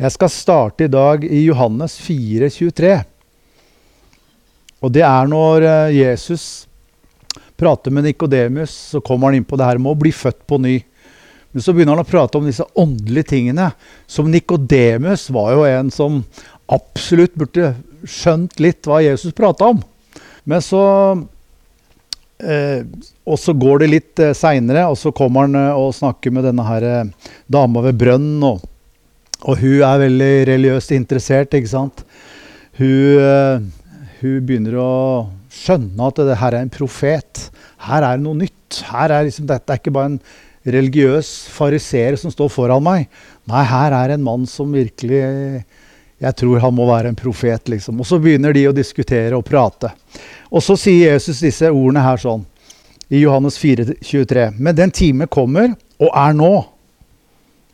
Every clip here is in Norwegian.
Jeg skal starte i dag i Johannes 4, 23. Og det er når eh, Jesus prater med Nikodemus, så kommer han inn på det her med å bli født på ny. Men så begynner han å prate om disse åndelige tingene. Som Nikodemus var jo en som absolutt burde skjønt litt hva Jesus prata om. Men så eh, Og så går det litt eh, seinere, og så kommer han eh, og snakker med denne her eh, dama ved brønnen. Og, og hun er veldig religiøst interessert, ikke sant. Hun, eh, hun begynner å skjønne at det her er en profet. Her er det noe nytt. Her er liksom, dette er ikke bare en religiøs fariseer som står foran meg. Nei, her er en mann som virkelig Jeg tror han må være en profet, liksom. Og så begynner de å diskutere og prate. Og så sier Jesus disse ordene her sånn i Johannes 4, 23. Men den time kommer, og er nå,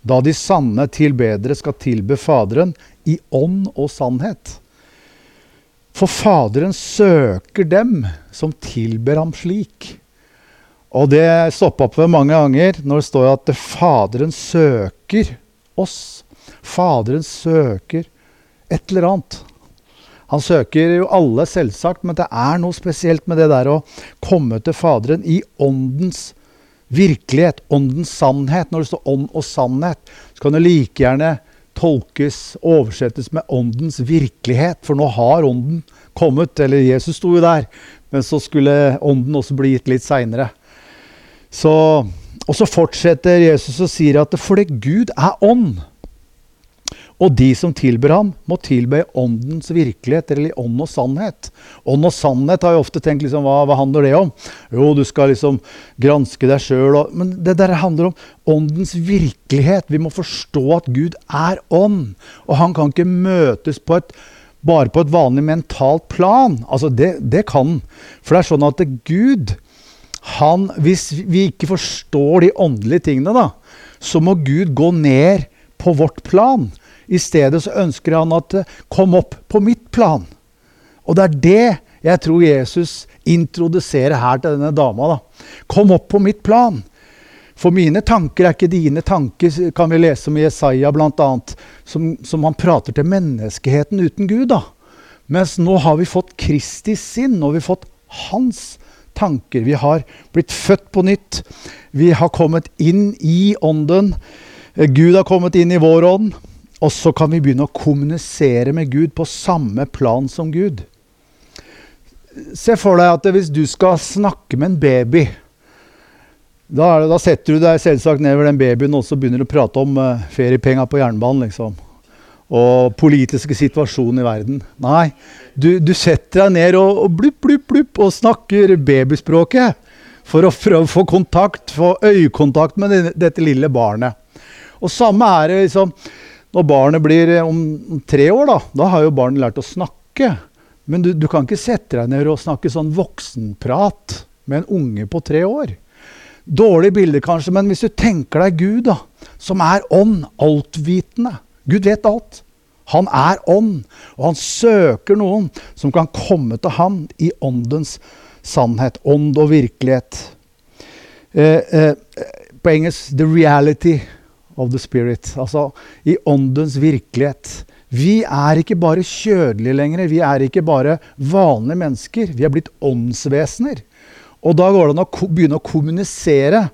da de sanne tilbedere skal tilbe Faderen i ånd og sannhet. For Faderen søker dem som tilber ham slik. Og det stoppa opp ved mange ganger når det står at Faderen søker oss. Faderen søker et eller annet. Han søker jo alle, selvsagt, men det er noe spesielt med det der å komme til Faderen i åndens virkelighet, åndens sannhet. Når det står ånd og sannhet, så kan det like gjerne tolkes, oversettes med åndens virkelighet. For nå har ånden kommet, eller Jesus sto jo der. Men så skulle ånden også bli gitt litt seinere. Og så fortsetter Jesus og sier at fordi Gud er ånd. Og de som tilber ham, må tilbe åndens virkelighet, eller ånd og sannhet. Ånd og sannhet har jeg ofte tenkt liksom, hva, hva handler det om? Jo, du skal liksom granske deg sjøl. Men det der handler om åndens virkelighet. Vi må forstå at Gud er ånd. Og han kan ikke møtes på et, bare på et vanlig mentalt plan. Altså, det, det kan For det er sånn at Gud han, Hvis vi ikke forstår de åndelige tingene, da, så må Gud gå ned på vårt plan. I stedet så ønsker han at eh, kom opp på mitt plan. Og det er det jeg tror Jesus introduserer her til denne dama. da. Kom opp på mitt plan. For mine tanker er ikke dine tanker, kan vi lese om Jesaja bl.a. Som, som han prater til menneskeheten uten Gud. da. Mens nå har vi fått Kristi sinn, vi har fått hans tanker. Vi har blitt født på nytt. Vi har kommet inn i ånden. Gud har kommet inn i vår ånd. Og så kan vi begynne å kommunisere med Gud på samme plan som Gud. Se for deg at hvis du skal snakke med en baby Da, det, da setter du deg selvsagt ned ved den babyen og så begynner du å prate om uh, feriepenger på jernbanen. liksom. Og politiske situasjonen i verden. Nei, du, du setter deg ned og, og blupp, blupp, blupp, og snakker babyspråket. For å prøve å få kontakt, få øyekontakt med dette lille barnet. Og samme er det liksom når barnet blir eh, om tre år, da, da har jo barnet lært å snakke. Men du, du, kan ikke sette deg ned og snakke sånn voksenprat med en unge på tre år. Dårlig bilde kanskje, men hvis du tenker deg Gud, da, som er ånd, altvitende Gud vet alt. Han er ånd, og han søker noen som kan komme til ham i åndens sannhet. Ånd og virkelighet. Eh, eh, på engelsk 'the reality' of the spirit. Altså i åndens virkelighet. Vi er ikke bare kjødelige lenger. Vi er ikke bare vanlige mennesker. Vi er blitt åndsvesener. Og da går det an å begynne å kommunisere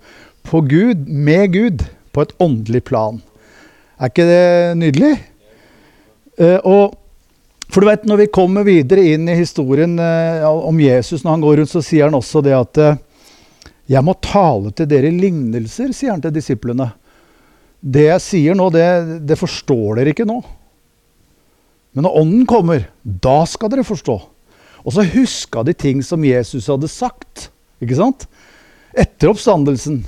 på Gud, med Gud, på et åndelig plan. Er ikke det nydelig? Uh, og for du vet, Når vi kommer videre inn i historien uh, om Jesus, når han går rundt, så sier han også det at uh, 'Jeg må tale til dere lignelser', sier han til disiplene. Det jeg sier nå, det, det forstår dere ikke nå. Men når Ånden kommer, da skal dere forstå. Og så huska de ting som Jesus hadde sagt. ikke sant? Etter oppstandelsen.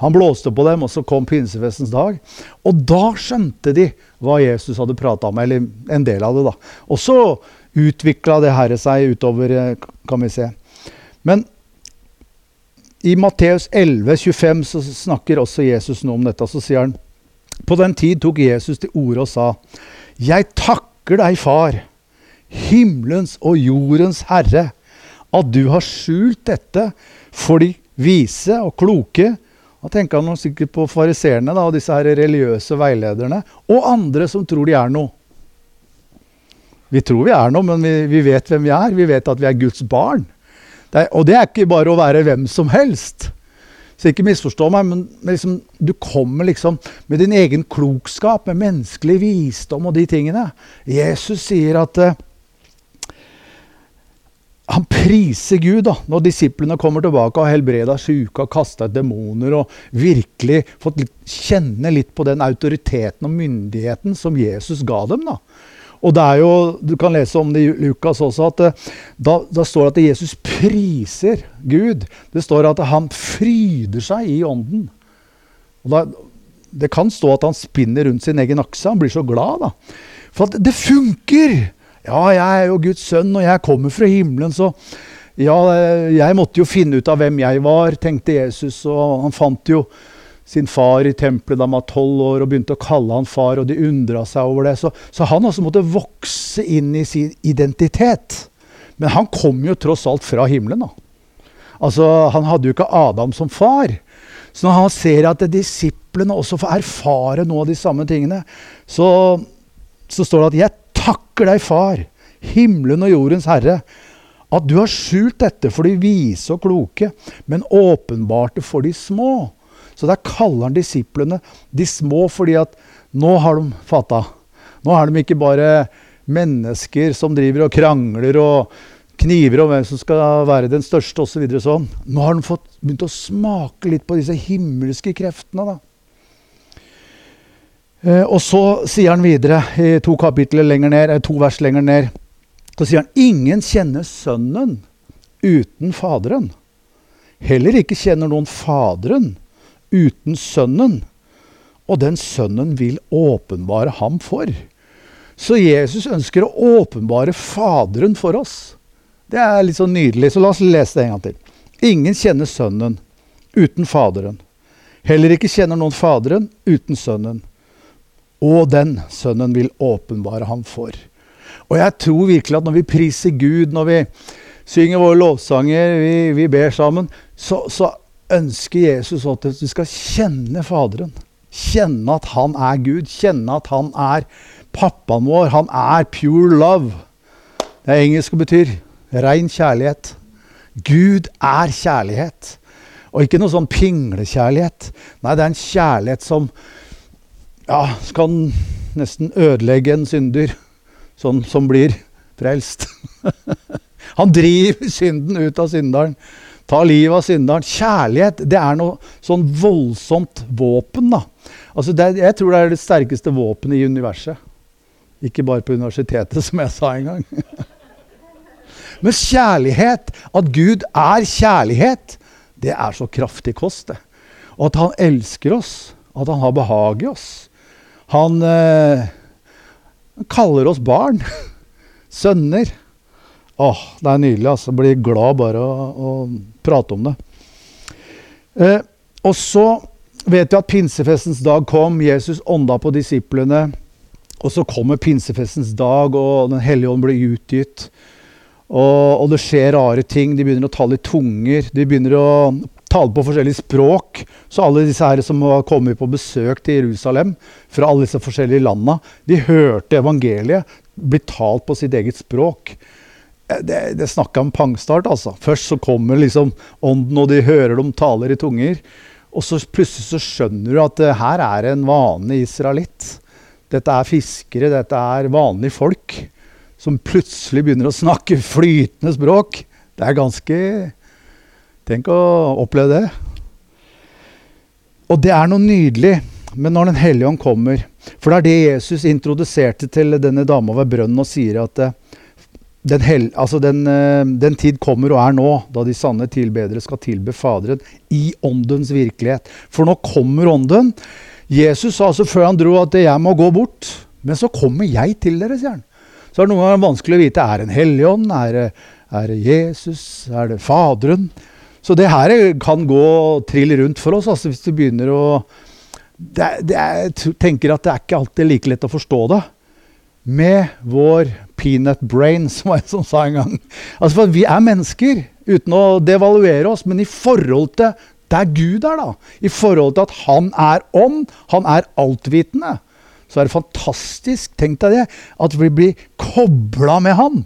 Han blåste på dem, og så kom pinsefestens dag. Og da skjønte de hva Jesus hadde prata om, eller en del av det. da. Og så utvikla det herre seg utover, eh, kan vi se. Men i Matteus 11, 25 så snakker også Jesus noe om dette. Så sier han på den tid tok Jesus til orde og sa, Jeg takker deg, Far, himmelens og jordens Herre, at du har skjult dette for de vise og kloke Da tenker han sikkert på fariseerne og disse her religiøse veilederne. Og andre som tror de er noe. Vi tror vi er noe, men vi, vi vet hvem vi er. Vi vet at vi er Guds barn. Det er, og det er ikke bare å være hvem som helst. Så ikke misforstå meg, men, men liksom, du kommer liksom med din egen klokskap, med menneskelig visdom og de tingene. Jesus sier at uh, han priser Gud da, når disiplene kommer tilbake og har helbreda syke og kasta ut demoner og virkelig fått kjenne litt på den autoriteten og myndigheten som Jesus ga dem. da. Og det er jo, Du kan lese om det i Lukas også, at eh, da, da står det at Jesus priser Gud. Det står at han fryder seg i ånden. Og da, Det kan stå at han spinner rundt sin egen akse. Han blir så glad. da. For at det funker! Ja, jeg er jo Guds sønn, og jeg kommer fra himmelen, så ja, jeg måtte jo finne ut av hvem jeg var, tenkte Jesus. Og han fant jo sin far i tempelet da han var tolv år, og begynte å kalle han far, og de undra seg over det. Så, så, han også måtte vokse inn i sin identitet. Men han kom jo tross alt fra himmelen, da. Altså, Han hadde jo ikke Adam som far. Så når han ser at disiplene også får erfare noe av de samme tingene, så, så står det at 'jeg takker deg, Far, himmelen og jordens Herre', at du har skjult dette for de vise og kloke, men åpenbarte for de små. Så der kaller han disiplene de små fordi at nå har de fatta. Nå er de ikke bare mennesker som driver og krangler og kniver om hvem som skal være den største osv. Så sånn. Nå har de fått begynt å smake litt på disse himmelske kreftene. da. Eh, og så sier han videre, to ned, to vers lenger ned, så sier han ingen kjenner Sønnen uten Faderen. Heller ikke kjenner noen Faderen uten Sønnen. Og den Sønnen vil åpenbare ham for. Så Jesus ønsker å åpenbare Faderen for oss. Det er litt så nydelig, så la oss lese det en gang til. Ingen kjenner Sønnen uten Faderen. Heller ikke kjenner noen Faderen uten Sønnen og den Sønnen vil åpenbare ham for. Og jeg tror virkelig at når vi priser Gud, når vi synger våre lovsanger, vi, vi ber sammen, så, så, ønsker Jesus at du skal kjenne Faderen. Kjenne at han er Gud. Kjenne at han er pappaen vår. Han er pure love. Det er engelsk og betyr rein kjærlighet. Gud er kjærlighet. Og ikke noe sånn pinglekjærlighet. Nei, det er en kjærlighet som ja, kan nesten ødelegge en synder sånn som blir frelst. Han driver synden ut av synderen. Tar livet av synderen. Kjærlighet det er noe sånn voldsomt våpen. da. Altså det, jeg tror det er det sterkeste våpenet i universet. Ikke bare på universitetet, som jeg sa en gang. Men kjærlighet, at Gud er kjærlighet, det er så kraftig kost. det. Og at han elsker oss, at han har behag i oss. Han, eh, kaller oss barn. Sønner. Åh, det er nydelig. altså. Blir glad bare å, å prate om det. Eh, og så vet vi at pinsefestens dag kom. Jesus ånda på disiplene. Og så kommer pinsefestens dag, og Den hellige ånd blir utgitt. Og, og, det skjer rare ting. De begynner å tale i tunger. De begynner å tale på forskjellige språk. Så alle disse her som var kommet på besøk til Jerusalem fra alle disse forskjellige landa, de hørte evangeliet bli talt på sitt eget språk. Eh, det, det snakka om pangstart, altså. Først så kommer liksom ånden, og de hører dem taler i tunger. Og så plutselig så skjønner du at uh, her er en vanlig israelitt. Dette er fiskere, dette er vanlige folk som plutselig begynner å snakke flytende språk. Det er ganske Tenk å oppleve det. Og det er noe nydelig. Men når Den hellige ånd kommer For det er det Jesus introduserte til denne dama ved brønnen og sier at eh, den, hel, altså den, eh, den, tid kommer og er nå, da de sanne tilbedere skal tilbe Faderen i åndens virkelighet. For nå kommer ånden. Jesus sa altså før han dro at 'jeg må gå bort', men så kommer jeg til dere, sier han. Så er det noen ganger vanskelig å vite er det en hellig ånd, er er det Jesus, er det Faderen? Så det her kan gå trill rundt for oss altså hvis du begynner å det, det Jeg tenker at det er ikke alltid like lett å forstå det. Med vår peanut brain, som en som sa en gang. Altså for Vi er mennesker, uten å devaluere oss, men i forhold til der Gud er, da, i forhold til at han er ånd, han er altvitende, så er det fantastisk, tenk deg det, at vi blir kobla med han.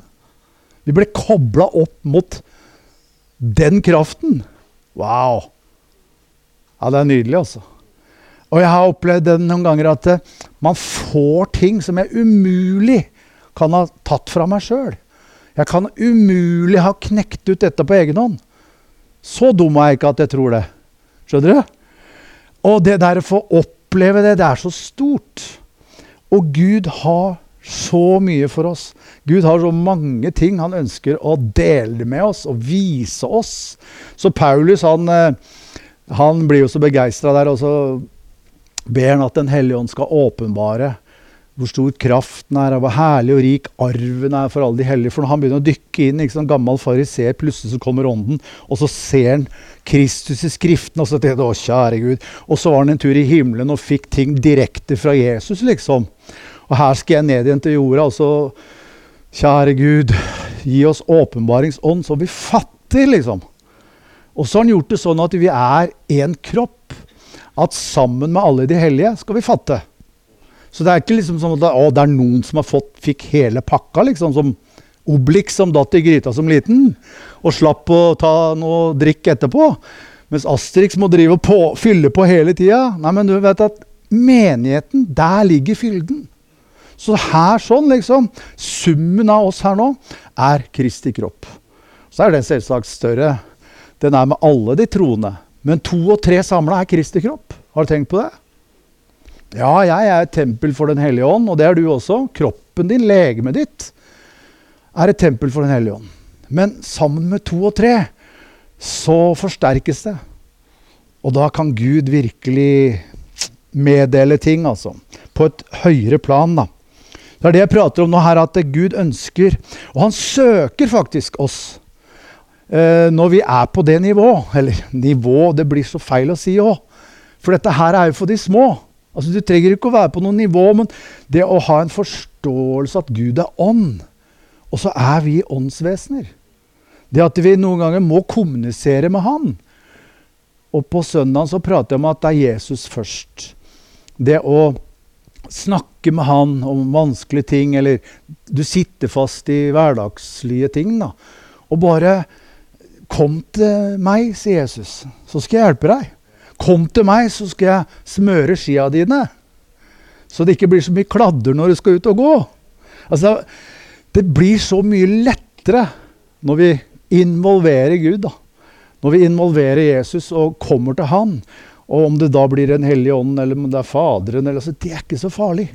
Vi blir kobla opp mot den kraften. Wow. Ja, det er nydelig, altså. Og jeg har opplevd det noen ganger at uh, man får ting som jeg umulig kan ha tatt fra meg sjøl. Jeg kan umulig ha knekt ut dette på egen hånd. Så dum er jeg ikke at jeg tror det. Skjønner du? Og det der å få oppleve det, det er så stort. Og Gud har så mye for oss. Gud har så mange ting han ønsker å dele med oss og vise oss. Så Paulus han, eh, han blir jo så begeistra der, og så ber han at Den hellige ånd skal åpenbare hvor stor kraften er, hvor herlig og rik arven er for alle de hellige. For når han begynner å dykke inn, ikke sånn gammel fariser, plutselig så kommer ånden, og så ser han Kristus i Skriften, og så tenker han å, kjære Gud. Og så var han en tur i himmelen og fikk ting direkte fra Jesus, liksom. Og her skal jeg ned igjen til jorda, og så Kjære Gud, gi oss åpenbaringsånd, så vi fatter, liksom. Og så har han gjort det sånn at vi er én kropp. At sammen med alle de hellige skal vi fatte. Så det er ikke liksom sånn at å, det er noen som har fått, fikk hele pakka, liksom. Som Obelix som datt i gryta som liten. Og slapp å ta noe drikk etterpå. Mens Asterix må drive på, fylle på hele tida. Nei, men du vet at menigheten, der ligger fylden. Så her sånn, liksom Summen av oss her nå er Kristi kropp. Så er den selvsagt større. Den er med alle de troende. Men to og tre samla er Kristi kropp. Har du tenkt på det? Ja, jeg er et tempel for Den hellige ånd, og det er du også. Kroppen din, legemet ditt, er et tempel for Den hellige ånd. Men sammen med to og tre så forsterkes det. Og da kan Gud virkelig meddele ting, altså. På et høyere plan, da. Det er det jeg prater om nå her, at Gud ønsker Og han søker faktisk oss. Eh, når vi er på det nivå. Eller nivå, det blir så feil å si òg. For dette her er jo for de små. Altså, Du trenger ikke å være på noe nivå, men det å ha en forståelse at Gud er ånd, og så er vi åndsvesener. Det at vi noen ganger må kommunisere med Han. Og på søndag så prater jeg om at det er Jesus først. Det å snakke med Han om vanskelige ting, eller du sitter fast i hverdagslige ting, da. Og bare Kom til meg, sier Jesus, så skal jeg hjelpe deg. Kom til meg, så skal jeg smøre skia dine. Så det ikke blir så mye kladder når du skal ut og gå. Altså, det blir så mye lettere når vi involverer Gud. da. Når vi involverer Jesus og kommer til Han. Og om det da blir en hellig ånd eller om det er Faderen, eller, altså, det er ikke så farlig.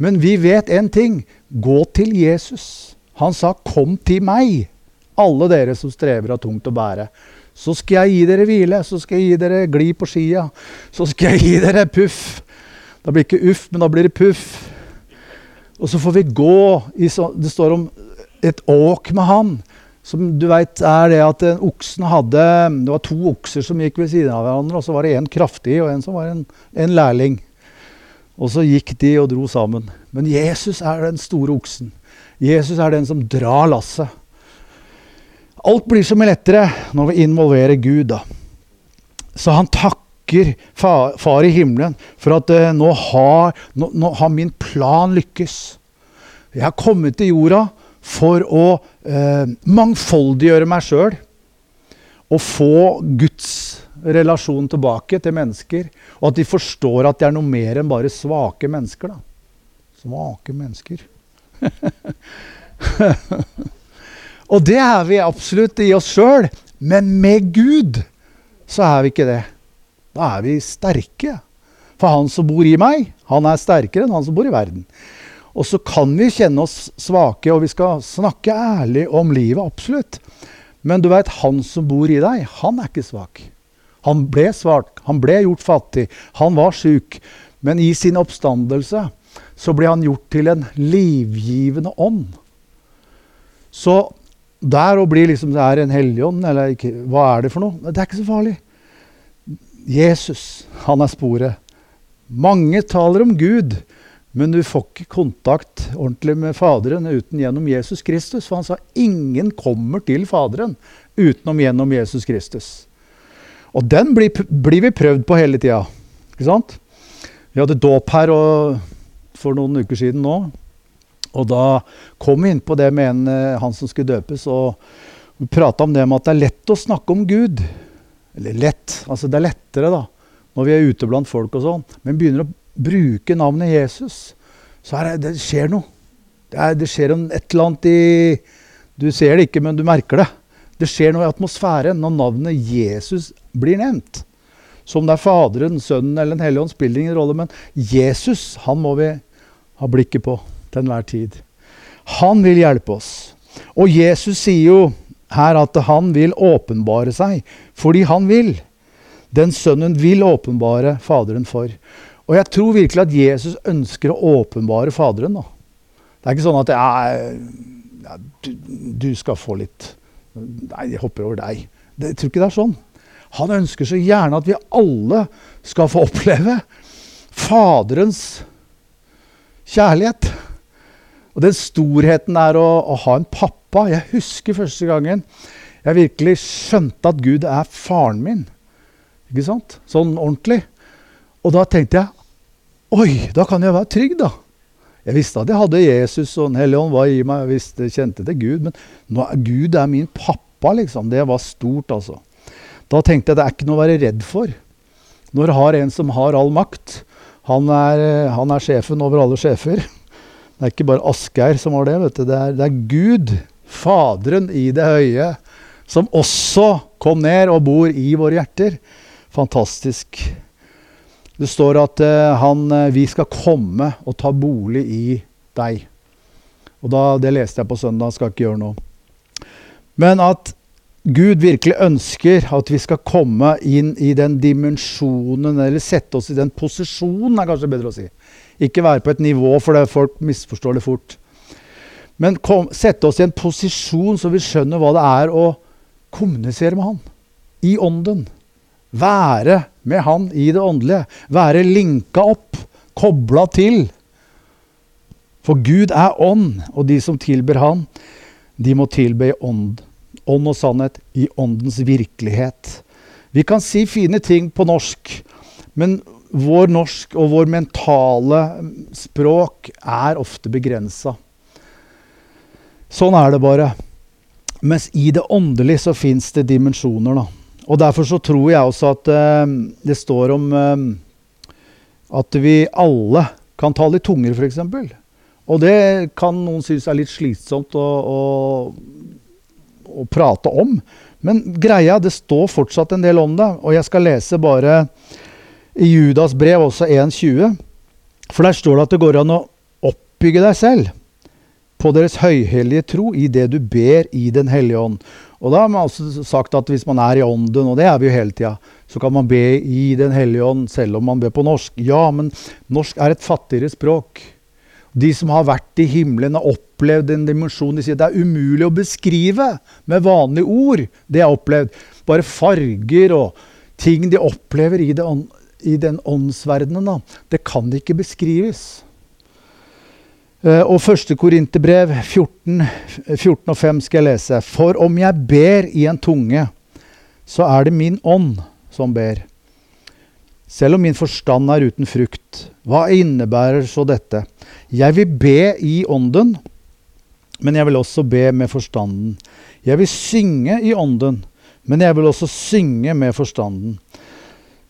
Men vi vet én ting. Gå til Jesus. Han sa 'kom til meg', alle dere som strever av tungt å bære. Så skal jeg gi dere hvile, så skal jeg gi dere gli på skia. Så skal jeg gi dere puff. Da blir ikke uff, men da blir det puff. Og så får vi gå i så, Det står om et åk med han. Som du veit er det at oksen hadde Det var to okser som gikk ved siden av hverandre, og så var det en kraftig og en som var en, en lærling. Og så gikk de og dro sammen. Men Jesus er den store oksen. Jesus er den som drar lasset. Alt blir så mye lettere når vi involverer Gud. da. Så han takker far, far i himmelen for at uh, nå, har, nå, nå, har, min plan lykkes. Jeg har kommet til jorda for å uh, mangfoldiggjøre meg sjøl og få Guds relasjon tilbake til mennesker. Og at de forstår at det er noe mer enn bare svake mennesker. da. Svake mennesker. Og det er vi absolutt i oss sjøl. Men med Gud så er vi ikke det. Da er vi sterke. For han som bor i meg, han er sterkere enn han som bor i verden. Og så kan vi kjenne oss svake, og vi skal snakke ærlig om livet, absolutt. Men du veit, han som bor i deg, han er ikke svak. Han ble svak, han ble gjort fattig, han var sjuk. Men i sin oppstandelse så ble han gjort til en livgivende ånd. Så der å bli liksom Det er en helligånd, eller ikke, hva er det for noe? Det er ikke så farlig. Jesus, han er sporet. Mange taler om Gud, men du får ikke kontakt ordentlig med Faderen uten gjennom Jesus Kristus. For han sa ingen kommer til Faderen utenom gjennom Jesus Kristus. Og den blir, blir vi prøvd på hele tida. Ikke sant? Vi hadde dåp her og, for noen uker siden nå. Og da kom vi inn på det med en, eh, han som skulle døpes, og vi prata om det med at det er lett å snakke om Gud. Eller lett, altså det er lettere da, når vi er ute blant folk og sånn. Men begynner å bruke navnet Jesus, så er det, det skjer noe. Det, er, det skjer et eller annet i Du ser det ikke, men du merker det. Det skjer noe i atmosfæren når navnet Jesus blir nevnt. Så om det er Faderen, Sønnen eller Den hellige ånd, spiller ingen rolle. Men Jesus han må vi ha blikket på til enhver tid. Han vil hjelpe oss. Og Jesus sier jo her at han vil åpenbare seg fordi han vil. Den sønnen vil åpenbare Faderen for. Og jeg tror virkelig at Jesus ønsker å åpenbare Faderen. Da. Det er ikke sånn at jeg, ja, du, du, skal få litt Nei, jeg hopper over deg. Det, jeg tror ikke det er sånn. Han ønsker så gjerne at vi alle skal få oppleve Faderens kjærlighet. Og den storheten er å, å, ha en pappa. Jeg husker første gangen jeg virkelig skjønte at Gud er faren min. Ikke sant? Sånn ordentlig. Og da tenkte jeg Oi, da kan jeg være trygg, da. Jeg visste at jeg hadde Jesus og Den hellige ånd var i meg. Jeg visste, kjente til Gud. Men nå, Gud er min pappa, liksom. Det var stort, altså. Da tenkte jeg det er ikke noe å være redd for. Når har en som har all makt, han er, han er sjefen over alle sjefer. Det er ikke bare Asgeir som var det. vet du. Det er, det er Gud, Faderen i det høye, som også kom ned og bor i våre hjerter. Fantastisk. Det står at uh, han, uh, vi skal komme og ta bolig i deg. Og da, Det leste jeg på søndag, skal ikke gjøre noe. Men at Gud virkelig ønsker at vi skal komme inn i den dimensjonen, eller sette oss i den posisjonen, er kanskje bedre å si. Ikke være på et nivå, for det, folk misforstår det fort. Men kom, sette oss i en posisjon så vi skjønner hva det er å kommunisere med Han. I ånden. Være med Han i det åndelige. Være linka opp, kobla til. For Gud er ånd, og de som tilber Han, de må tilbe i ånd ånd og sannhet i åndens virkelighet. Vi kan si fine ting på norsk, men vår norsk og vår mentale språk er ofte begrensa. Sånn er det bare. Mens i det åndelige så fins det dimensjoner. da. Og Derfor så tror jeg også at uh, det står om uh, at vi alle kan tale i tunger, f.eks. Og det kan noen synes er litt slitsomt å, å å prate om. Men greia, det står fortsatt en del om det. Og jeg skal lese bare i Judas brev, også 1.20. For der står det at det går an å oppbygge deg selv på deres høyhellige tro i det du ber i Den hellige ånd. Og da har man også sagt at hvis man er i ånden, og det er vi jo hele tida, så kan man be i Den hellige ånd selv om man ber på norsk. Ja, men norsk er et fattigere språk. De som har vært i himmelen og opplevd en dimensjon, de sier det er umulig å beskrive med vanlige ord. Det jeg har opplevd. Bare farger og ting de opplever i, det, i den åndsverdenen. Da. Det kan ikke beskrives. Eh, og 1. Korinterbrev 14, 14 og 5 skal jeg lese. For om jeg ber i en tunge, så er det min ånd som ber. Selv om min forstand er uten frukt. Hva innebærer så dette? Jeg vil be i ånden, men jeg vil også be med forstanden. Jeg vil synge i ånden, men jeg vil også synge med forstanden.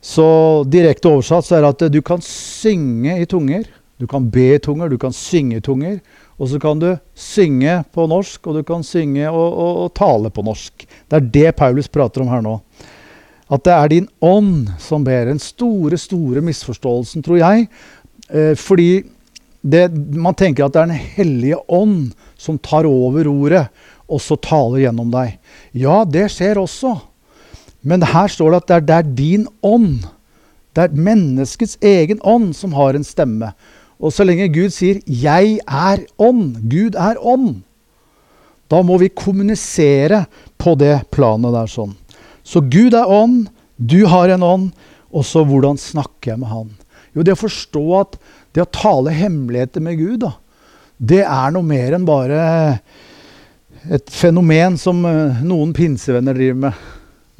Så direkte oversatt så er det at du kan synge i tunger. Du kan be i tunger, du kan synge i tunger. Og så kan du synge på norsk, og du kan synge og, og, og tale på norsk. Det er det Paulus prater om her nå. At det er din ånd som ber. Den store, store misforståelsen, tror jeg. Eh, fordi det, man tenker at det er Den hellige ånd som tar over ordet, og så taler gjennom deg. Ja, det skjer også. Men her står det at det er, det er din ånd. Det er menneskets egen ånd som har en stemme. Og så lenge Gud sier 'jeg er ånd', Gud er ånd, da må vi kommunisere på det planet der sånn. Så Gud er ånd, du har en ånd, og så hvordan snakker jeg med Han? Jo, det å forstå at det å tale hemmeligheter med Gud, da, det er noe mer enn bare et fenomen som eh, noen pinsevenner driver med.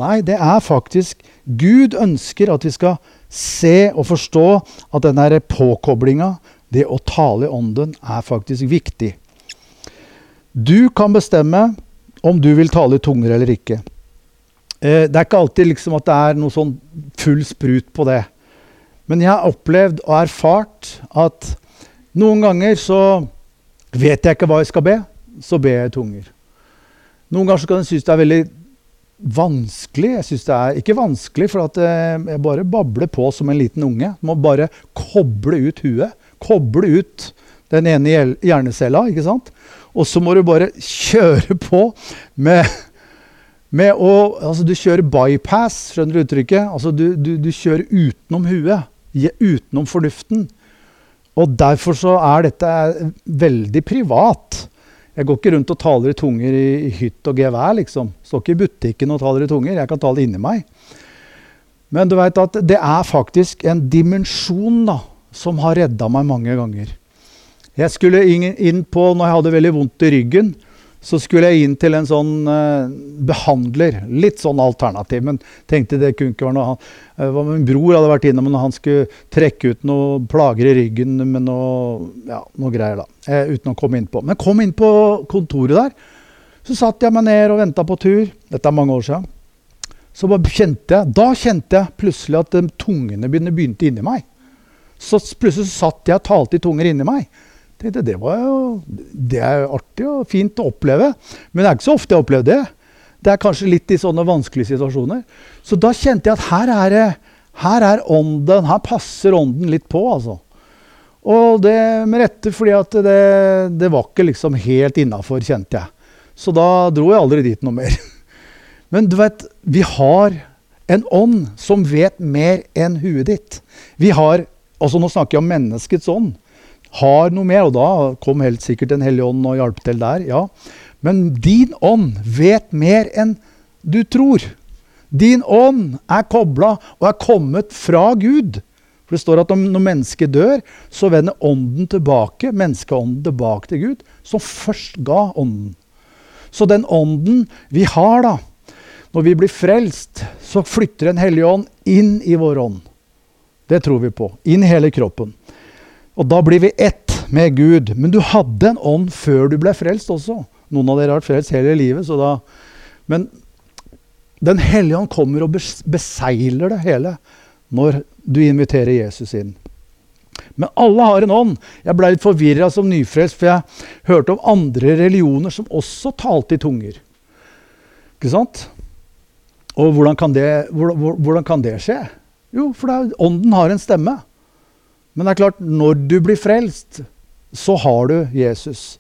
Nei, det er faktisk Gud ønsker at vi skal se og forstå at denne påkoblinga, det å tale i ånden, er faktisk viktig. Du kan bestemme om du vil tale i tunger eller ikke. Eh, det er ikke alltid liksom at det er noe sånn full sprut på det. Men jeg har opplevd og erfart at noen ganger så vet jeg ikke hva jeg skal be, så ber jeg i tunger. Noen ganger så kan jeg synes det er veldig vanskelig. Jeg synes det er ikke vanskelig, for at eh, jeg bare babler på som en liten unge. Må bare koble ut huet. Koble ut den ene hjernecella, ikke sant? Og så må du bare kjøre på med, med å Altså, du kjører bypass, skjønner du uttrykket? Altså, du, du, du kjører utenom huet. Utenom fornuften. Og derfor så er dette veldig privat. Jeg går ikke rundt og taler i tunger i, hytt og gevær, liksom. Står ikke i butikken og taler i tunger. Jeg kan tale inni meg. Men du veit at det er faktisk en dimensjon da, som har redda meg mange ganger. Jeg skulle inn på, når jeg hadde veldig vondt i ryggen, så skulle jeg inn til en sånn uh, behandler. Litt sånn alternativ, men tenkte det kunne ikke være noe uh, Min bror hadde vært innom når han skulle trekke ut noen plager i ryggen med noe, ja, noe greier, da. Uh, uten å komme inn på. Men kom inn på kontoret der. Så satt jeg meg ned og venta på tur. Dette er mange år siden. Så kjente jeg, Da kjente jeg plutselig at de tungene begynte inni meg. Så plutselig satt jeg og talte i tunger inni meg tenkte det var jo det er artig og fint å oppleve. Men det er ikke så ofte jeg har opplevd det. Det er kanskje litt i sånne vanskelige situasjoner. Så da kjente jeg at her er, her er ånden, her passer ånden litt på, altså. Og det med rette, fordi at det, det var ikke liksom helt innafor, kjente jeg. Så da dro jeg aldri dit noe mer. Men du vet, vi har en ånd som vet mer enn huet ditt. Vi har, altså Nå snakker jeg om menneskets ånd har noe mer, og da kom helt sikkert Den hellige ånd og hjalp til der. ja. Men din ånd vet mer enn du tror. Din ånd er kobla og er kommet fra Gud. For Det står at når mennesket dør, så vender ånden tilbake, menneskeånden tilbake til Gud, som først ga ånden. Så den ånden vi har, da, når vi blir frelst, så flytter Den hellige ånd inn i vår ånd. Det tror vi på. Inn hele kroppen. Og da blir vi ett med Gud. Men du hadde en ånd før du ble frelst også. Noen av dere har vært frelst hele livet. så da... Men Den hellige ånd kommer og beseiler det hele når du inviterer Jesus inn. Men alle har en ånd. Jeg ble litt forvirra som nyfrelst, for jeg hørte om andre religioner som også talte i tunger. Ikke sant? Og hvordan kan det, hvordan, hvordan kan det skje? Jo, for er, ånden har en stemme. Men det er klart, når du blir frelst, så har du Jesus.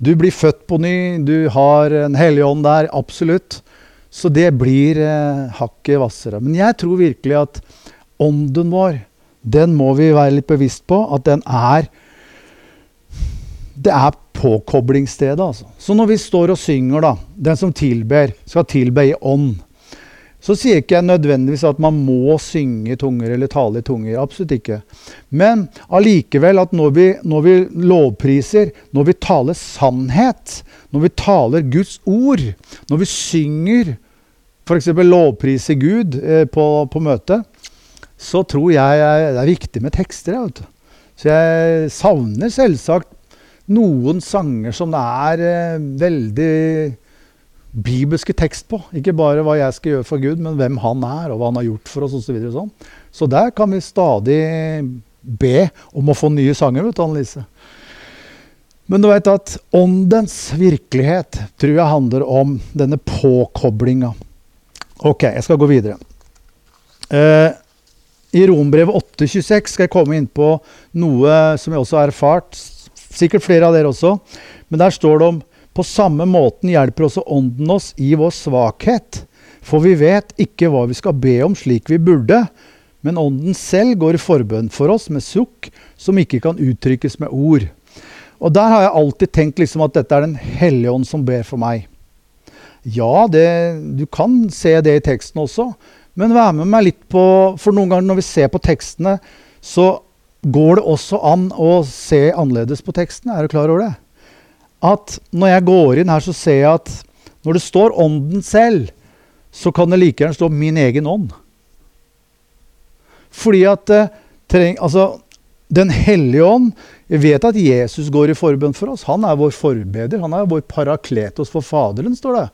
Du blir født på ny, du har en hellig ånd der, absolutt. Så det blir eh, hakket hvassere. Men jeg tror virkelig at ånden vår, den må vi være litt bevisst på at den er Det er påkoblingsstedet, altså. Så når vi står og synger, da, den som tilber, skal tilbe i ånd. Så sier ikke jeg nødvendigvis at man må synge i tunger eller tale i tunger. Absolutt ikke. Men allikevel at når vi, når vi lovpriser, når vi taler sannhet, når vi taler Guds ord, når vi synger f.eks. lovpriser Gud eh, på, på møtet, så tror jeg det er viktig med tekster. Jeg, så jeg savner selvsagt noen sanger som det er eh, veldig bibelske tekst på. Ikke bare hva jeg skal gjøre for Gud, men hvem han er, og hva han har gjort for oss osv. Så, sånn. så der kan vi stadig be om å få nye sanger, vet du, Annelise. Men du vet at åndens virkelighet tror jeg handler om denne påkoblinga. Ok, jeg skal gå videre. Eh, I Rombrevet 8,26 skal jeg komme inn på noe som jeg også har erfart. Sikkert flere av dere også. Men der står det om på samme måten hjelper også Ånden oss i vår svakhet. For vi vet ikke hva vi skal be om slik vi burde, men Ånden selv går i forbønn for oss med sukk som ikke kan uttrykkes med ord. Og der har jeg alltid tenkt liksom at dette er Den hellige ånd som ber for meg. Ja, det, du kan se det i teksten også, men vær med meg litt på For noen ganger når vi ser på tekstene, så går det også an å se annerledes på tekstene. Er du klar over det? At når jeg går inn her, så ser jeg at når det står Ånden selv, så kan det like gjerne stå 'min egen ånd'. Fordi at eh, treng, altså, Den hellige ånd Jeg vet at Jesus går i forbønn for oss. Han er vår forbeder. Han er vår parakletos for Faderen, står det.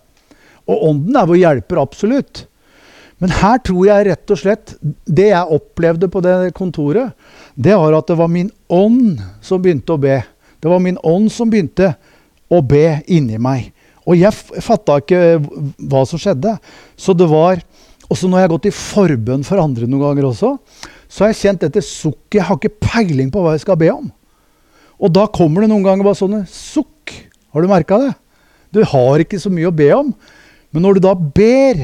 Og ånden er vår hjelper, absolutt. Men her tror jeg rett og slett Det jeg opplevde på det kontoret, det var at det var min ånd som begynte å be. Det var min ånd som begynte be inni meg. Og jeg fatta ikke hva som skjedde. Så det var Også når jeg har gått i forbønn for andre noen ganger også, så har jeg kjent dette sukket. Jeg har ikke peiling på hva jeg skal be om. Og da kommer det noen ganger bare sånne sukk. Har du merka det? Du har ikke så mye å be om. Men når du da ber,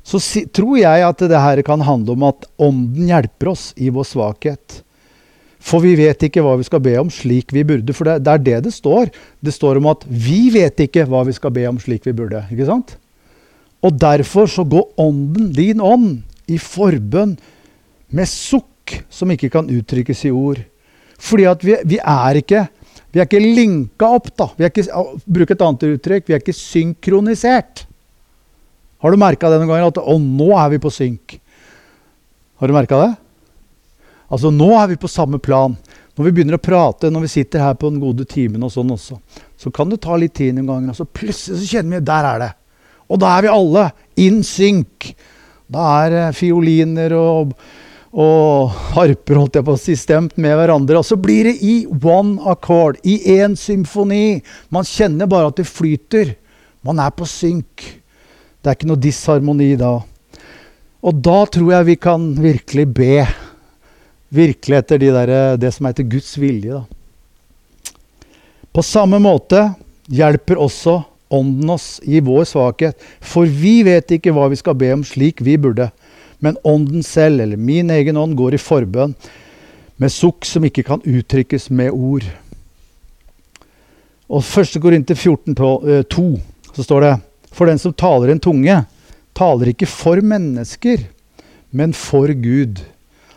så tror jeg at det her kan handle om at Ånden hjelper oss i vår svakhet. For vi vet ikke hva vi skal be om slik vi burde. For det, det, er det det står. Det står om at vi vet ikke hva vi skal be om slik vi burde. ikke sant? Og derfor så går ånden, din ånd, i forbønn med sukk som ikke kan uttrykkes i ord. Fordi at vi, vi er ikke vi er ikke linka opp, da. Vi er ikke, bruk et annet uttrykk. Vi er ikke synkronisert. Har du merka det noen ganger? At å, nå er vi på synk. Har du merka det? Altså Nå er vi på samme plan. Når vi begynner å prate, når vi sitter her på den gode timen, og sånn også, så kan det ta litt tid noen ganger. Og så plutselig så kjenner vi der er det. Og da er vi alle in sync. Da er eh, fioliner og, og harper holdt jeg på å si, stemt med hverandre. Og så blir det i one accord, i én symfoni. Man kjenner bare at det flyter. Man er på synk. Det er ikke noe disharmoni da. Og da tror jeg vi kan virkelig be virkelig etter de der, det som heter Guds vilje. Da. På samme måte hjelper også Ånden oss i vår svakhet, for vi vet ikke hva vi skal be om slik vi burde. Men Ånden selv, eller min egen ånd, går i forbønn med sukk som ikke kan uttrykkes med ord. Og 1. Korinter 14, 2, så står det For den som taler en tunge, taler ikke for mennesker, men for Gud.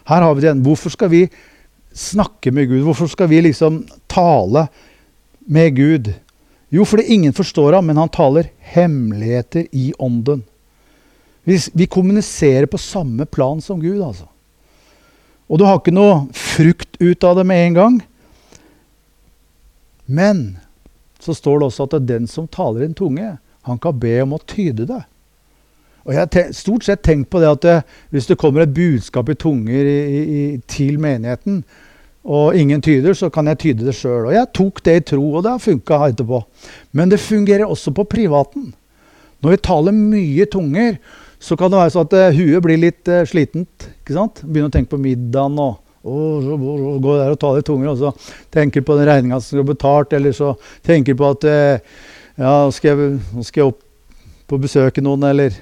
Her har vi det igjen. Hvorfor skal vi snakke med Gud? Hvorfor skal vi liksom tale med Gud? Jo, fordi ingen forstår ham, men han taler hemmeligheter i ånden. Vi, vi kommuniserer på samme plan som Gud, altså. Og du har ikke noe frukt ut av det med en gang. Men så står det også at det er den som taler i en tunge, han kan be om å tyde det. Og jeg har stort sett tenkt på det at det, hvis det kommer et budskap i tunger i, i, til menigheten, og ingen tyder, så kan jeg tyde det sjøl. Og jeg tok det i tro, og det har funka etterpå. Men det fungerer også på privaten. Når vi taler mye tunger, så kan det være sånn at uh, huet blir litt uh, slitent. ikke sant? Begynner å tenke på middagen og oh, oh, gå der og taler i tunger, og så tenker på den regninga som skal betalt, eller så tenker på at uh, ja, skal jeg, skal jeg opp på besøk noen, eller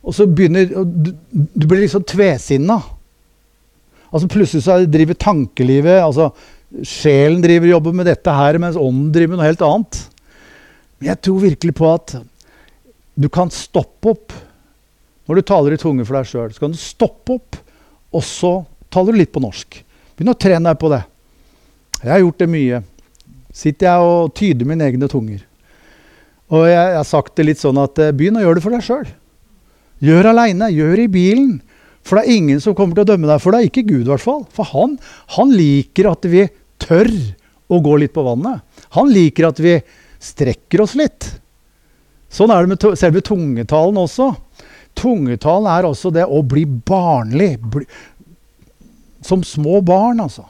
og så begynner Du, du blir liksom tvesinna. Altså Plutselig så driver tankelivet altså Sjelen driver og jobber med dette her, mens ånden driver med noe helt annet. Men jeg tror virkelig på at du kan stoppe opp når du taler i tunge for deg sjøl. Så kan du stoppe opp, og så taler du litt på norsk. Begynn å trene deg på det. Jeg har gjort det mye. Sitter jeg og tyder mine egne tunger. Og jeg, jeg har sagt det litt sånn at eh, begynn å gjøre det for deg sjøl. Gjør aleine. Gjør i bilen. For det er ingen som kommer til å dømme deg for det. Ikke Gud, i hvert fall. For han, han liker at vi tør å gå litt på vannet. Han liker at vi strekker oss litt. Sånn er det med selve tungetalen også. Tungetalen er også det å bli barnlig. Bli, som små barn, altså.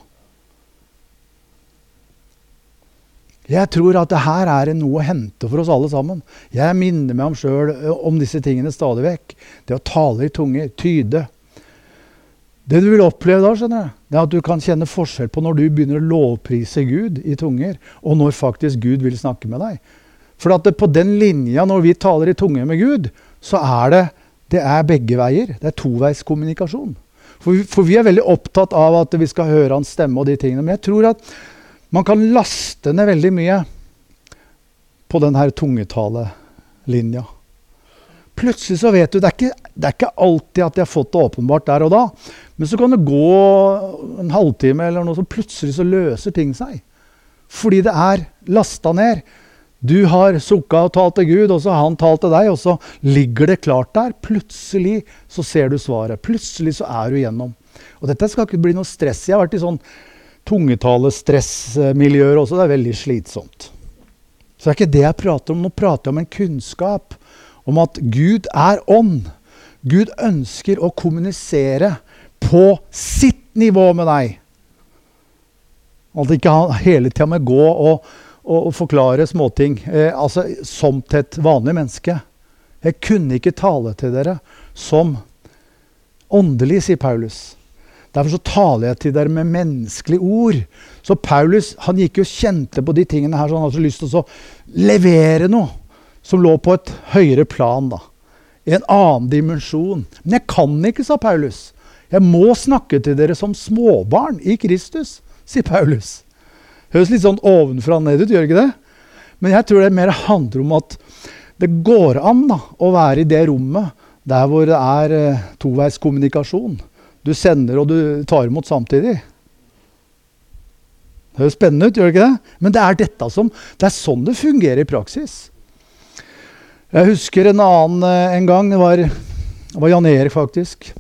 Jeg tror at det her er noe å hente for oss alle sammen. Jeg minner meg om sjøl om disse tingene stadig vekk. Det å tale i tunge, tyde. Det du vil oppleve da, skjønner du, det er at du kan kjenne forskjell på når du begynner å lovprise Gud i tunger, og når faktisk Gud vil snakke med deg. For at på den linja, når vi taler i tunge med Gud, så er det, det er begge veier. Det er toveiskommunikasjon. For, for vi er veldig opptatt av at vi skal høre hans stemme og de tingene. Men jeg tror at man kan laste ned veldig mye på denne tungetalelinja. Plutselig så vet du det er, ikke, det er ikke alltid at de har fått det åpenbart der og da. Men så kan det gå en halvtime, eller noe så plutselig så løser ting seg. Fordi det er lasta ned. Du har sukka og talt til Gud, og så har han talt til deg, og så ligger det klart der. Plutselig så ser du svaret. Plutselig så er du igjennom. Og dette skal ikke bli noe stress. Jeg har vært i sånn tungetale-stressmiljøer også. Det er veldig slitsomt. Så det er ikke det jeg prater om. Nå prater jeg om en kunnskap om at Gud er ånd. Gud ønsker å kommunisere på sitt nivå med deg. At ikke han hele tida må gå og og forklare småting. Eh, altså som til et vanlig menneske. Jeg kunne ikke tale til dere som åndelig, sier Paulus. Derfor så taler jeg til dere med menneskelige ord. Så Paulus han gikk jo kjente på de tingene her, så han hadde så lyst til å levere noe som lå på et høyere plan. da. I en annen dimensjon. Men jeg kan ikke, sa Paulus. Jeg må snakke til dere som småbarn i Kristus, sier Paulus. Høres litt sånn ovenfra og ned ut, gjør ikke det? Men jeg tror det mer handler om at det går an da, å være i det rommet der hvor det er eh, toveiskommunikasjon. Du sender og du tar imot samtidig. Det høres spennende ut, gjør det ikke det? Men det er dette som, det er sånn det fungerer i praksis. Jeg husker en annen eh, en gang. Det var, det var Jan Erik, faktisk.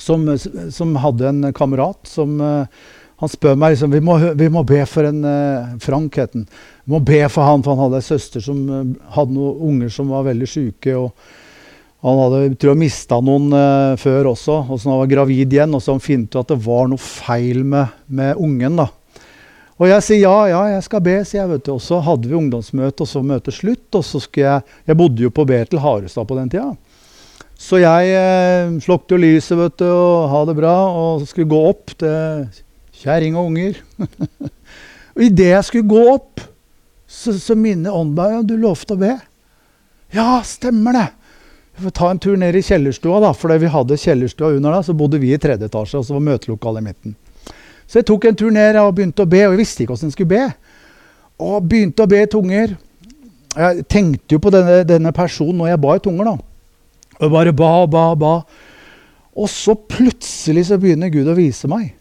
Som, som hadde en kamerat som uh, han spør meg liksom, vi må, vi må be for en Frank het han. Vi må be for han, for han hadde ei søster som hadde noen unger som var veldig syke. og Han hadde tror jeg, mista noen eh, før også. og så Han var gravid igjen, og så han funnet ut at det var noe feil med, med ungen. da. Og jeg sier ja, ja, jeg skal be, sier jeg. vet du. Og så hadde vi ungdomsmøte, og så møtet slutt. Og så skulle jeg Jeg bodde jo på Betel Harestad på den tida. Så jeg eh, slukte jo lyset vet du, og ha det bra, og skulle gå opp til Kjerring og unger. og idet jeg skulle gå opp, så, så minner ånden meg om du lovte å be. Ja, stemmer det! Ta en tur ned i kjellerstua, da, for vi hadde kjellerstua under da, så bodde vi i tredje etasje, og så var møtelokalet i midten. Så jeg tok en tur ned og begynte å be, og jeg visste ikke hvordan jeg skulle be. Og begynte å be i tunger. Jeg tenkte jo på denne, denne personen når jeg ba i tunger, da. Og bare ba, ba, ba. Og så plutselig så begynner Gud å vise meg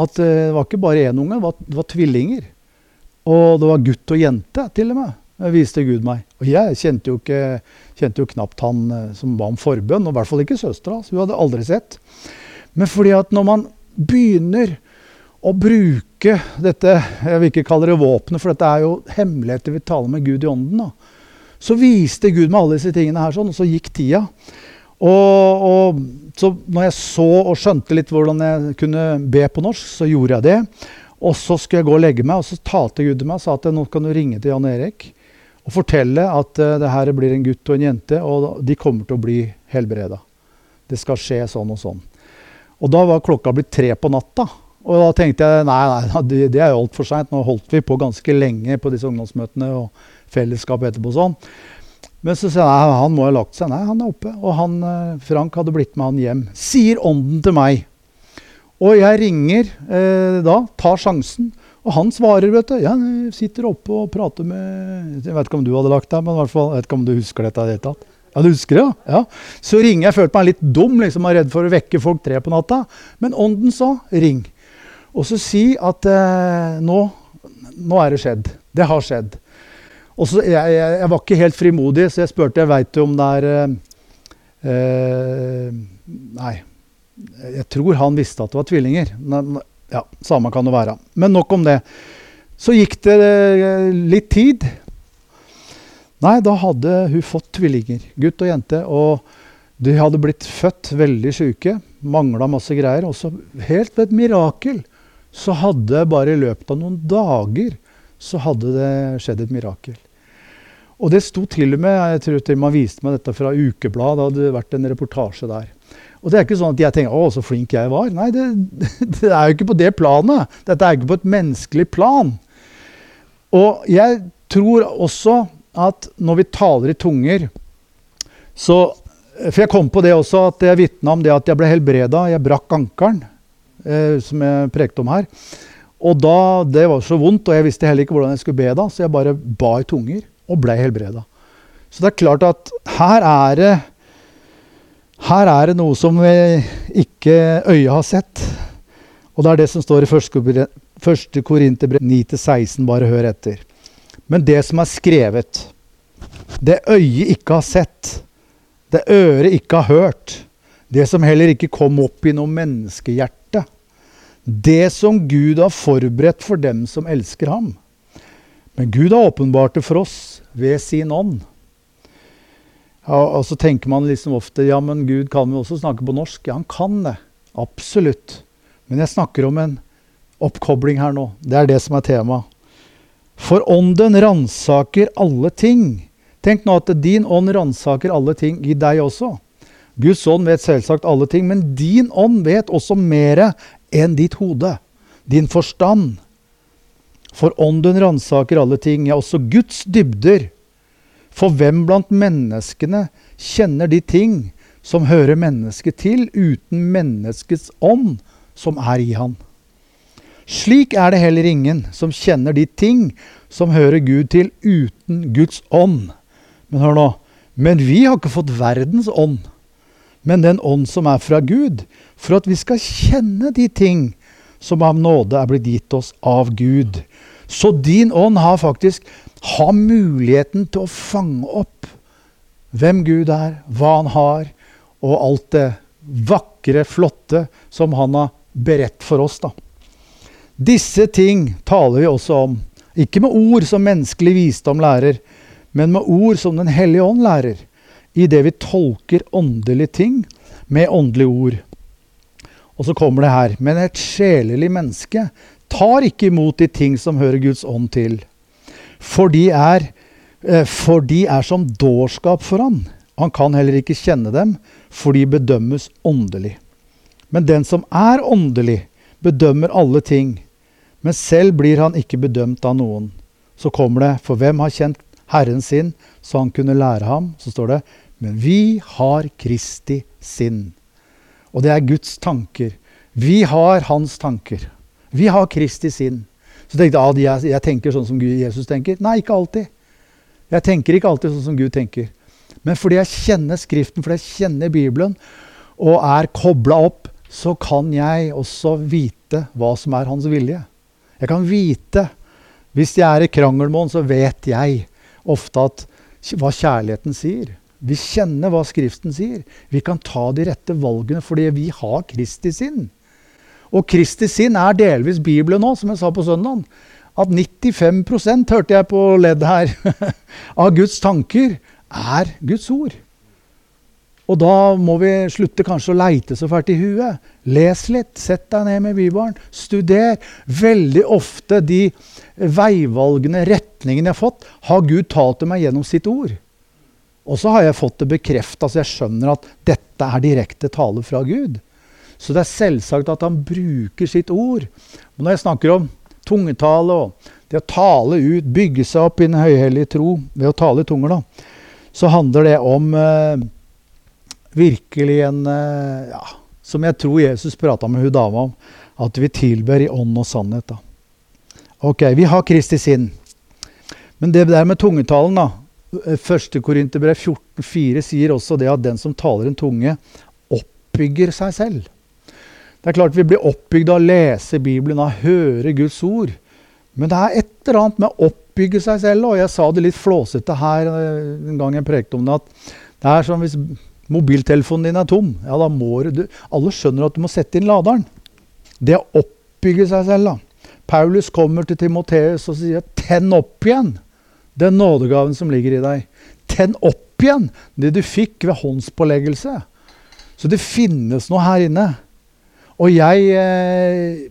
at eh, det var ikke bare én unge, det var, det var, tvillinger. Og det var gutt og jente, til og med. Viste Gud meg. Og jeg kjente jo, ikke, kjente jo knapt han eh, som ba om forbønn, og i hvert fall ikke søstera. Så hun hadde aldri sett. Men fordi at når man begynner å bruke dette Jeg vil ikke kalle det våpenet, for dette er jo hemmeligheter vi taler med Gud i ånden. da. Så viste Gud meg alle disse tingene her, sånn, og så gikk tida. Og, og, så når jeg så og skjønte litt hvordan jeg kunne be på norsk, så gjorde jeg det. Og så skulle jeg gå og legge meg, og så talte Gud til meg og sa at nå kan du ringe til Jan Erik og fortelle at uh, det her blir en gutt og en jente, og de kommer til å bli helbreda. Det skal skje sånn og sånn. Og da var klokka blitt tre på natta. Og da tenkte jeg nei, nei det, det er jo altfor seint. Nå holdt vi på ganske lenge på disse ungdomsmøtene og fellesskap etterpå. sånn. Men så sier jeg nei, han må ha lagt seg. Nei, han er oppe. Og han, eh, Frank hadde blitt med han hjem. Sier ånden til meg. Og jeg ringer eh, da, tar sjansen. Og han svarer, vet du. Jeg sitter oppe og prater med Jeg vet ikke om du hadde lagt deg, men hvert fall, jeg vet ikke om du husker dette i det hele tatt. Ja, du husker det? Ja. Så ringer jeg. Følte meg litt dum, liksom, var redd for å vekke folk tre på natta. Men ånden sa ring. Og så si at eh, nå, nå er det skjedd. Det har skjedd. Og så, jeg, jeg, jeg, var ikke helt frimodig, så jeg spurte jeg veit om det er eh, eh, Nei. Jeg tror han visste at det var tvillinger. Ja, Samme kan det være. Men nok om det. Så gikk det eh, litt tid. Nei, da hadde hun fått tvillinger. Gutt og jente. Og de hadde blitt født veldig syke. Mangla masse greier. Og så, helt ved et mirakel, så hadde bare i løpet av noen dager så hadde det skjedd et mirakel. Og det sto til og med jeg tror til Man viste meg dette fra Ukebladet. Det hadde vært en reportasje der. Og det er ikke sånn at jeg tenker 'Å, så flink jeg var'. Nei, det, det er jo ikke på det planet. Dette er ikke på et menneskelig plan. Og jeg tror også at når vi taler i tunger, så For jeg kom på det også, at jeg vitna om det at jeg ble helbreda. Jeg brakk ankelen, eh, som jeg prekte om her. Og da, Det var så vondt, og jeg visste heller ikke hvordan jeg skulle be da, så jeg bare ba i tunger og ble helbreda. Så det er klart at her er det her er det noe som ikke øyet har sett. Og det er det som står i 1. Korinterbrev 9-16. Bare hør etter. Men det som er skrevet, det øyet ikke har sett, det øret ikke har hørt, det som heller ikke kom opp i noe menneskehjerte, det som Gud har forberedt for dem som elsker ham. Men Gud har åpenbart det for oss ved sin ånd. Ja, og så tenker man liksom ofte ja, men Gud kan jo også snakke på norsk. Ja, han kan det. Absolutt. Men jeg snakker om en oppkobling her nå. Det er det som er temaet. For ånden ransaker alle ting. Tenk nå at din ånd ransaker alle ting i deg også. Guds ånd vet selvsagt alle ting, men din ånd vet også mer enn ditt hode. Din forstand. For ånden ransaker alle ting, ja, også Guds dybder. For hvem blant menneskene kjenner de ting som hører mennesket til, uten menneskets ånd som er i han? Slik er det heller ingen som kjenner de ting som hører Gud til, uten Guds ånd. Men hør nå. Men vi har ikke fått verdens ånd, men den ånd som er fra Gud, for at vi skal kjenne de ting som av nåde er blitt gitt oss av Gud. Så din ånd har faktisk har muligheten til å fange opp hvem Gud er, hva han har, og alt det vakre, flotte som han har beredt for oss. da. Disse ting taler vi også om, ikke med ord som menneskelig visdom lærer, men med ord som Den hellige ånd lærer, i det vi tolker åndelige ting med åndelige ord. Og så kommer det her. Men et sjelelig menneske tar ikke imot de ting som hører Guds ånd til. For de er, eh, for de er som dårskap for han. Han kan heller ikke kjenne dem, for de bedømmes åndelig. Men den som er åndelig, bedømmer alle ting men selv blir han ikke bedømt av noen. Så kommer det, for hvem har kjent Herren sin, så han kunne lære ham? Så står det, men vi har Kristi sinn. Og det er Guds tanker. Vi har hans tanker. Vi har Kristi sinn. Så tenkte jeg, jeg, jeg tenker sånn som Gud, Jesus tenker. Nei, ikke alltid. Jeg tenker ikke alltid sånn som Gud tenker. Men fordi jeg kjenner Skriften, fordi jeg kjenner Bibelen, og er kobla opp, så kan jeg også vite hva som er hans vilje. Jeg kan vite Hvis jeg er i krangel med han, så vet jeg ofte at, hva kjærligheten sier. Vi kjenner hva Skriften sier. Vi kan ta de rette valgene fordi vi har Kristi sinn. Og Kristi sinn er delvis Bibelen òg, som jeg sa på søndag. At 95% hørte jeg på ledd her, av Guds tanker er Guds ord. Og da må vi slutte kanskje å leite så fælt i huet. Les litt. Sett deg ned med Bibelen. Studer. Veldig ofte de veivalgene, retningene jeg har fått, har Gud talt til meg gjennom sitt ord. Og så har jeg fått det bekrefta, så jeg skjønner at dette er direkte tale fra Gud. Så det er selvsagt at han bruker sitt ord. Og når jeg snakker om tungetale og det å tale ut, bygge seg opp i den høyhellige tro ved å tale i tunger, da, så handler det om eh, virkelig en eh, ja, Som jeg tror Jesus prata med hun dama om. At vi tilber i ånd og sannhet. da. Ok, vi har Kristi sinn. Men det der med tungetalen, da. 1. Korinterbrev 14,4 sier også det at den som taler en tunge, oppbygger seg selv. Det er klart vi blir oppbygd av å lese Bibelen, av å høre Guds ord. Men det er et eller annet med å oppbygge seg selv. Og jeg sa det litt flåsete her eh, en gang jeg prekte om det, at det er som hvis Mobiltelefonen din er tom. Ja, da må du Alle skjønner at du må sette inn laderen. Det å oppbygge seg selv, da. Paulus kommer til Timoteus og sier 'tenn opp igjen' den nådegaven som ligger i deg. Tenn opp igjen det du fikk ved håndspåleggelse. Så det finnes noe her inne. Og jeg eh,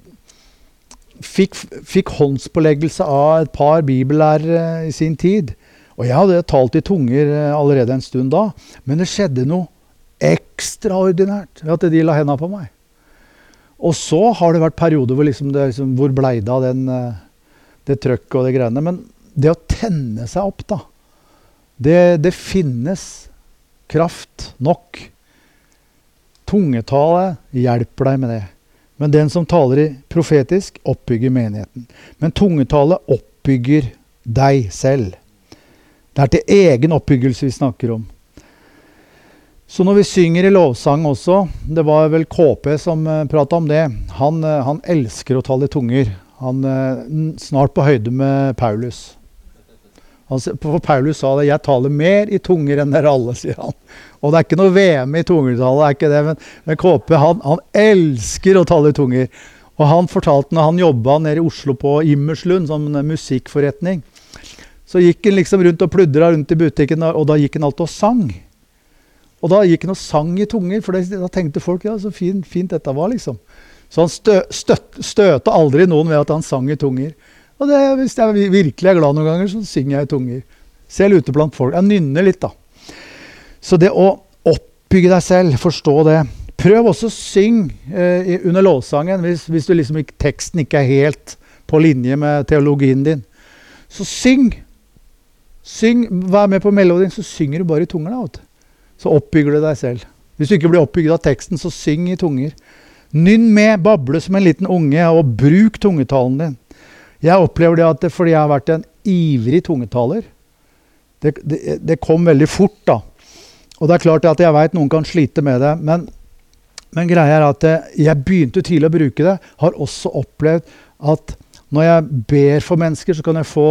fikk, fikk, håndspåleggelse av et par bibellærere i sin tid. Og jeg hadde talt i tunger eh, allerede en stund da, men det skjedde noe ekstraordinært ved at de la henda på meg. Og så har det vært perioder hvor, liksom det, liksom, hvor blei det av den, eh, det trøkket og det greiene. Men det å tenne seg opp, da Det, det finnes kraft nok. Tungetale hjelper deg med det. Men den som taler i profetisk, oppbygger menigheten. Men tungetale oppbygger deg selv. Det er til egen oppbyggelse vi snakker om. Så når vi synger i lovsang også Det var vel KP som eh, prata om det. Han, uh, han, elsker å tale i tunger. Han uh, Snart på høyde med Paulus. Han, for Paulus sa det 'Jeg taler mer i tunger enn dere alle', sier han. Og det er ikke noe VM i tungetallet, det er ikke det, men, men KP han, han, elsker å tale i tunger. Og han fortalte når han jobba nede i Oslo på Immerslund, som musikkforretning, så gikk han liksom rundt og pludra rundt i butikken, og da gikk han alltid og sang. Og da gikk han og sang i tunger, for da tenkte folk ja, så fint, fint dette var, liksom. Så han stø, støt, støta aldri noen ved at han sang i tunger. Og det, hvis jeg virkelig er glad noen ganger, så synger jeg i tunger. Selv ute blant folk. Jeg nynner litt, da. Så det å oppbygge deg selv, forstå det. Prøv også å synge eh, under lovsangen hvis, hvis liksom teksten ikke er helt på linje med teologien din. Så syng! Syng, Vær med på melodien, så synger du bare i tunger. da, Så oppbygger du deg selv. Hvis du ikke blir oppbygd av teksten, så syng i tunger. Nynn med, bable som en liten unge, og bruk tungetalen din. Jeg opplever det at det, fordi jeg har vært en ivrig tungetaler det, det, det, kom veldig fort, da. Og det er klart at jeg veit noen kan slite med det. Men, men greia er at jeg begynte tidlig å bruke det. Har også opplevd at når jeg ber for mennesker, så kan jeg få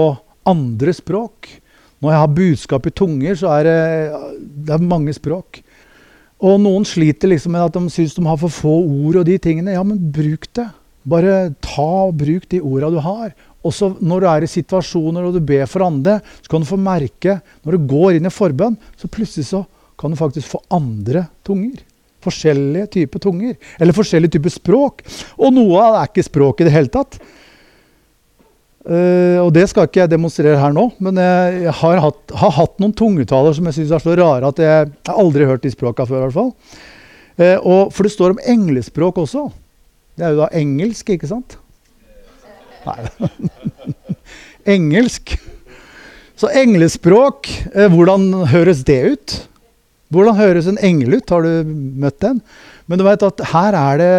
andre språk. Når jeg har budskap i tunger, så er det, det er mange språk. Og noen sliter liksom med at de syns de har for få ord og de tingene. Ja, men bruk det. Bare ta og bruk de orda du har. Også når du er i situasjoner og du ber for andre, så kan du få merke Når du går inn i forbønn, så plutselig så kan du faktisk få andre tunger. Forskjellige typer tunger. Eller forskjellige typer språk. Og noe av det er ikke språk i det hele tatt. Uh, og det skal ikke jeg demonstrere her nå, men jeg, har, hatt, har, hatt, noen tungetaler som jeg syns er så rare at jeg, jeg har aldri hørt de språka før. i hvert fall. Uh, og, for det står om englespråk også. Det er jo da engelsk, ikke sant? Nei. engelsk. Så englespråk, uh, hvordan høres det ut? Hvordan høres en engel ut? Har du møtt den? Men du vet at her er det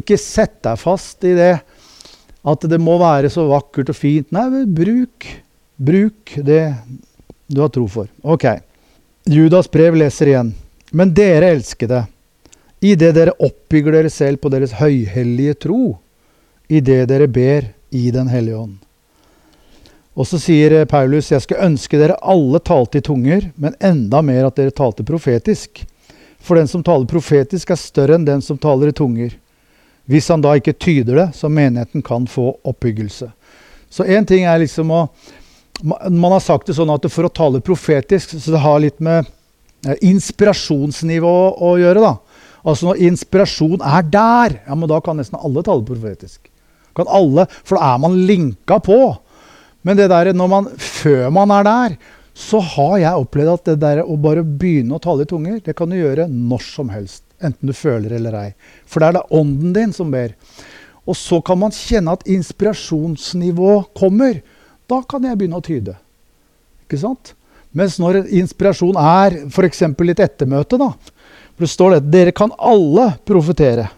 Ikke sett deg fast i det at det må være så vakkert og fint. Nei, bruk, bruk det du har tro for. Ok. Judas brev leser igjen. Men dere elskede, idet dere oppbygger dere selv på deres høyhellige tro, idet dere ber i Den hellige ånd. Og så sier Paulus, jeg skal ønske dere alle talte i tunger, men enda mer at dere talte profetisk. For den som taler profetisk, er større enn den som taler i tunger. Hvis han da ikke tyder det, så menigheten kan få oppbyggelse. Så én ting er liksom å Man har sagt det sånn at for å tale profetisk, så det har litt med eh, inspirasjonsnivå å gjøre. da. Altså når inspirasjon er der, ja, men da kan nesten alle tale profetisk. Kan alle, For da er man linka på. Men det der, man, før man er der, så har jeg opplevd at det der å bare begynne å tale i tunger, det kan du gjøre når som helst enten du føler eller ei. For det er det ånden din som ber. Og så kan man kjenne at inspirasjonsnivået kommer. Da kan jeg begynne å tyde. Ikke sant? Mens når inspirasjon er f.eks. litt ettermøte, da. For det står det dere kan alle profetere.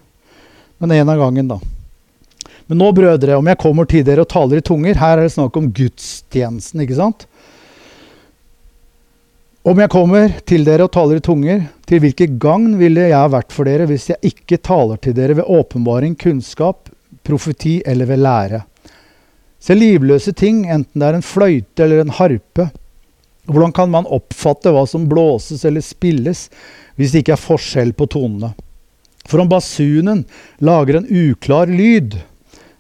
Men én av gangen, da. Men nå, brødre, om jeg kommer til dere og taler i tunger Her er det snakk om gudstjenesten, ikke sant? Om jeg kommer til dere og taler i tunger, til hvilket gagn ville jeg ha vært for dere hvis jeg ikke taler til dere ved åpenbaring, kunnskap, profeti eller ved lære? Se livløse ting, enten det er en fløyte eller en harpe. Hvordan kan man oppfatte hva som blåses eller spilles, hvis det ikke er forskjell på tonene? For om basunen lager en uklar lyd,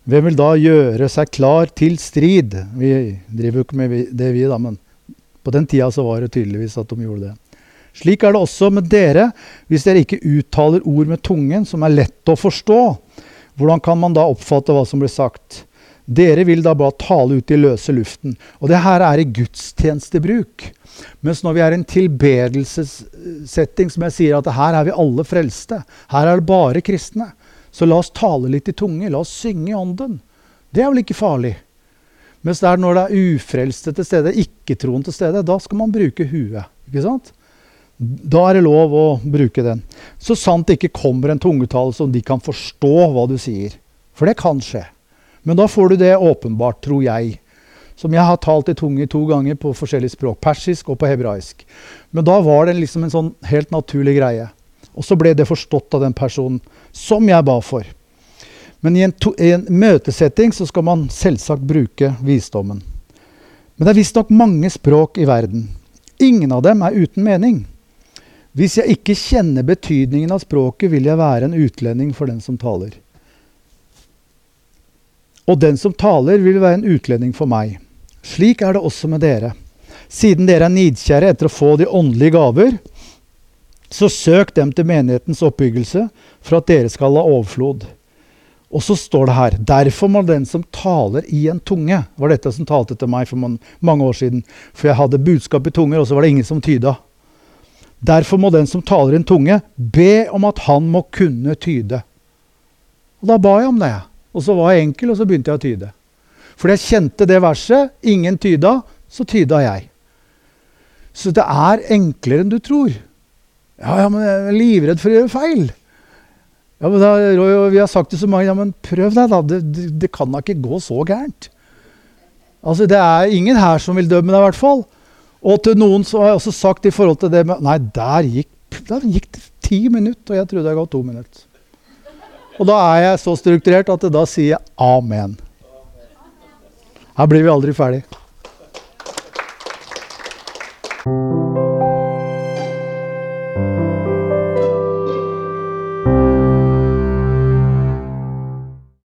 hvem vil da gjøre seg klar til strid? Vi driver jo ikke med det, vi, da, men på den tida så var det tydeligvis at de gjorde det. Slik er det også med dere, hvis dere ikke uttaler ord med tungen som er lett å forstå. Hvordan kan man da oppfatte hva som blir sagt? Dere vil da bare tale ut i løse luften. Og det her er i gudstjenestebruk. Mens når vi er i en tilbedelsessetting, som jeg sier at her er vi alle frelste, her er det bare kristne, så la oss tale litt i tunge. La oss synge i ånden. Det er vel ikke farlig? Mens det er når det er ufrelste til stede, ikke-troen til stede, da skal man bruke huet. ikke sant? Da er det lov å bruke den. Så sant det ikke kommer en tungetale som de kan forstå hva du sier. For det kan skje. Men da får du det åpenbart, tror jeg. Som jeg har talt i tunge to ganger på forskjellige språk. Persisk og på hebraisk. Men da var det liksom en sånn helt naturlig greie. Og så ble det forstått av den personen som jeg ba for. Men i en, to, i en, møtesetting så skal man selvsagt bruke visdommen. Men det er visstnok mange språk i verden. Ingen av dem er uten mening. Hvis jeg ikke kjenner betydningen av språket, vil jeg være en utlending for den som taler. Og den som taler, vil være en utlending for meg. Slik er det også med dere. Siden dere er nidkjære etter å få de åndelige gaver, så søk dem til menighetens oppbyggelse, for at dere skal ha overflod. Og så står det her Derfor må den som taler i en tunge var dette som talte til meg for mange år siden. For jeg hadde budskap i tunger, og så var det ingen som tyda. Derfor må den som taler i en tunge, be om at han må kunne tyde. Og da ba jeg om det. Og så var jeg enkel, og så begynte jeg å tyde. Fordi jeg kjente det verset. Ingen tyda, så tyda jeg. Så det er enklere enn du tror. Ja, ja, men jeg er livredd for å gjøre feil. Ja, men da, Vi har sagt det så mange ja, men prøv deg, da. Det, det, det kan da ikke gå så gærent. Altså, Det er ingen her som vil dømme deg, i hvert fall. Og til noen så har jeg også sagt i forhold til det med Nei, der gikk, der gikk det ti minutter, og jeg trodde jeg ga to minutter. Og da er jeg så strukturert at da sier jeg amen. Her blir vi aldri ferdig.